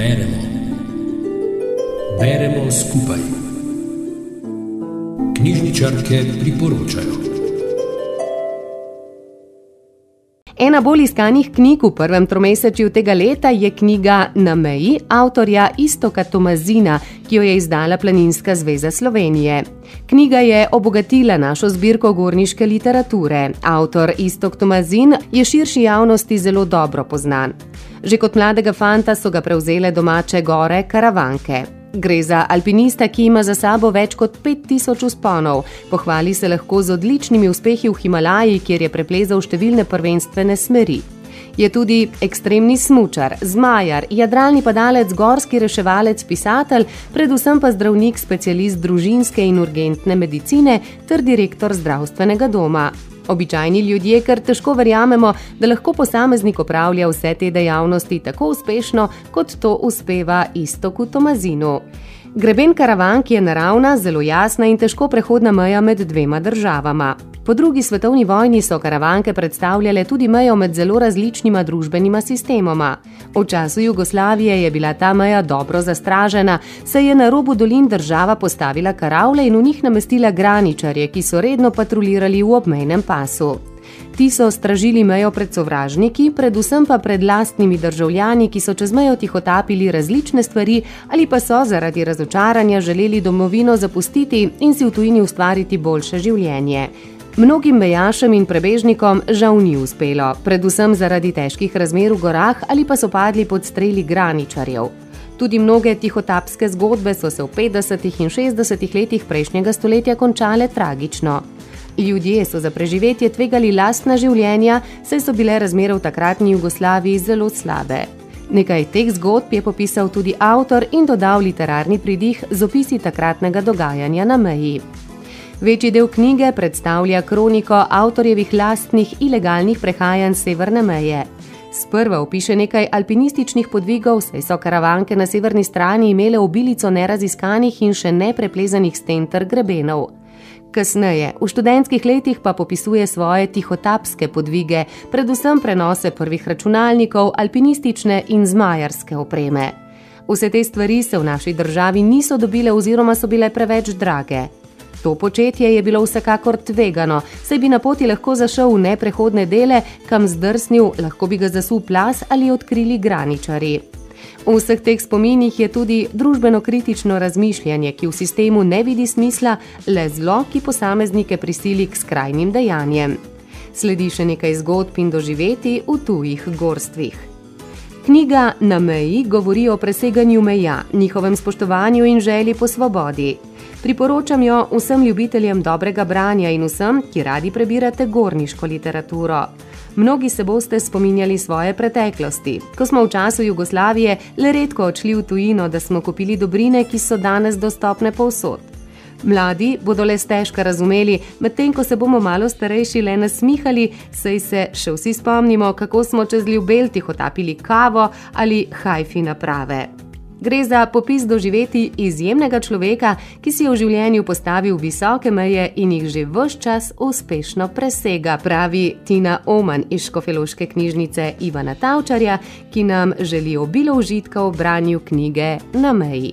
Beremo. Beremo skupaj. Knjižničarke priporočajo. Ena bolj iskanih knjig v prvem tromesečju tega leta je knjiga Na meji avtorja Istoka Tomazina, ki jo je izdala Planinska zveza Slovenije. Knjiga je obogatila našo zbirko gorniške literature. Avtor Istok Tomazin je širši javnosti zelo dobro poznan. Že kot mladega fanta so ga prevzele domače gore karavanke. Gre za alpinista, ki ima za sabo več kot 5000 usponov. Pohvali se lahko z odličnimi uspehi v Himalaji, kjer je preplezal številne prvenstvene smeri. Je tudi ekstremni smočar, zmajar, jadralni padalec, gorski reševalec, pisatelj, predvsem pa zdravnik, specialist družinske in urgentne medicine ter direktor zdravstvenega doma. Običajni ljudje kar težko verjamemo, da lahko posameznik opravlja vse te dejavnosti tako uspešno, kot to uspeva istoku Tomazinu. Greben karavank je naravna, zelo jasna in težko prehodna meja med dvema državama. Po drugi svetovni vojni so karavanke predstavljale tudi mejo med zelo različnima družbenima sistemoma. V času Jugoslavije je bila ta meja dobro zastražena, saj je na robu dolin država postavila karavle in v njih namestila graničarje, ki so redno patrulirali v obmejnem pasu. Ti so stražili mejo pred sovražniki, predvsem pa pred lastnimi državljani, ki so čez mejo tihotapili različne stvari ali pa so zaradi razočaranja želeli domovino zapustiti in si v tujini ustvariti boljše življenje. Mnogim mejašem in prebežnikom žal ni uspelo, predvsem zaradi težkih razmer v gorah ali pa so padli pod streli graničarjev. Tudi mnoge tihotapske zgodbe so se v 50. in 60. letih prejšnjega stoletja končale tragično. Ljudje so za preživetje tvegali lastna življenja, saj so bile razmere v takratni Jugoslaviji zelo slabe. Nekaj teh zgodb je popisal tudi avtor in dodal literarni pridih z opisi takratnega dogajanja na meji. Večji del knjige predstavlja kroniko avtorjevih lastnih ilegalnih prehajanj severne meje. Sprva opiše nekaj alpinističnih podvigov, saj so karavanke na severni strani imele obilico neraziskanih in še nepreplezanih sten ter grebenov. Kasneje, v študentskih letih pa popisuje svoje tihotapske podvige, predvsem prenose prvih računalnikov, alpinistične in zmajarske opreme. Vse te stvari se v naši državi niso dobile oziroma so bile preveč drage. To početje je bilo vsekakor tvegano, saj bi na poti lahko zašel v neprehodne dele, kam zdrsnil, lahko bi ga zasul plas ali odkrili graničari. V vseh teh spominih je tudi družbeno-kritično razmišljanje, ki v sistemu ne vidi smisla, le zlo, ki posameznike prisili k skrajnim dejanjem. Sledi še nekaj zgodb in doživeti v tujih gorstvih. Knjiga Na meji govori o preseganju meja, njihovem spoštovanju in želji po svobodi. Priporočam jo vsem ljubiteljem dobrega branja in vsem, ki radi prebirate gorniško literaturo. Mnogi se boste spominjali svoje preteklosti, ko smo v času Jugoslavije le redko odšli v tujino, da smo kupili dobrine, ki so danes dostopne povsod. Mladi bodo le stežka razumeli, medtem ko se bomo malo starejši le nasmihali, saj se še vsi spomnimo, kako smo čez ljubel tihotapili kavo ali hajfi naprave. Gre za popis doživeti izjemnega človeka, ki si je v življenju postavil visoke meje in jih že vse čas uspešno presega, pravi Tina Oman iz Škofeloške knjižnice Ivana Tavčarja, ki nam želi obilo užitka v branju knjige Na meji.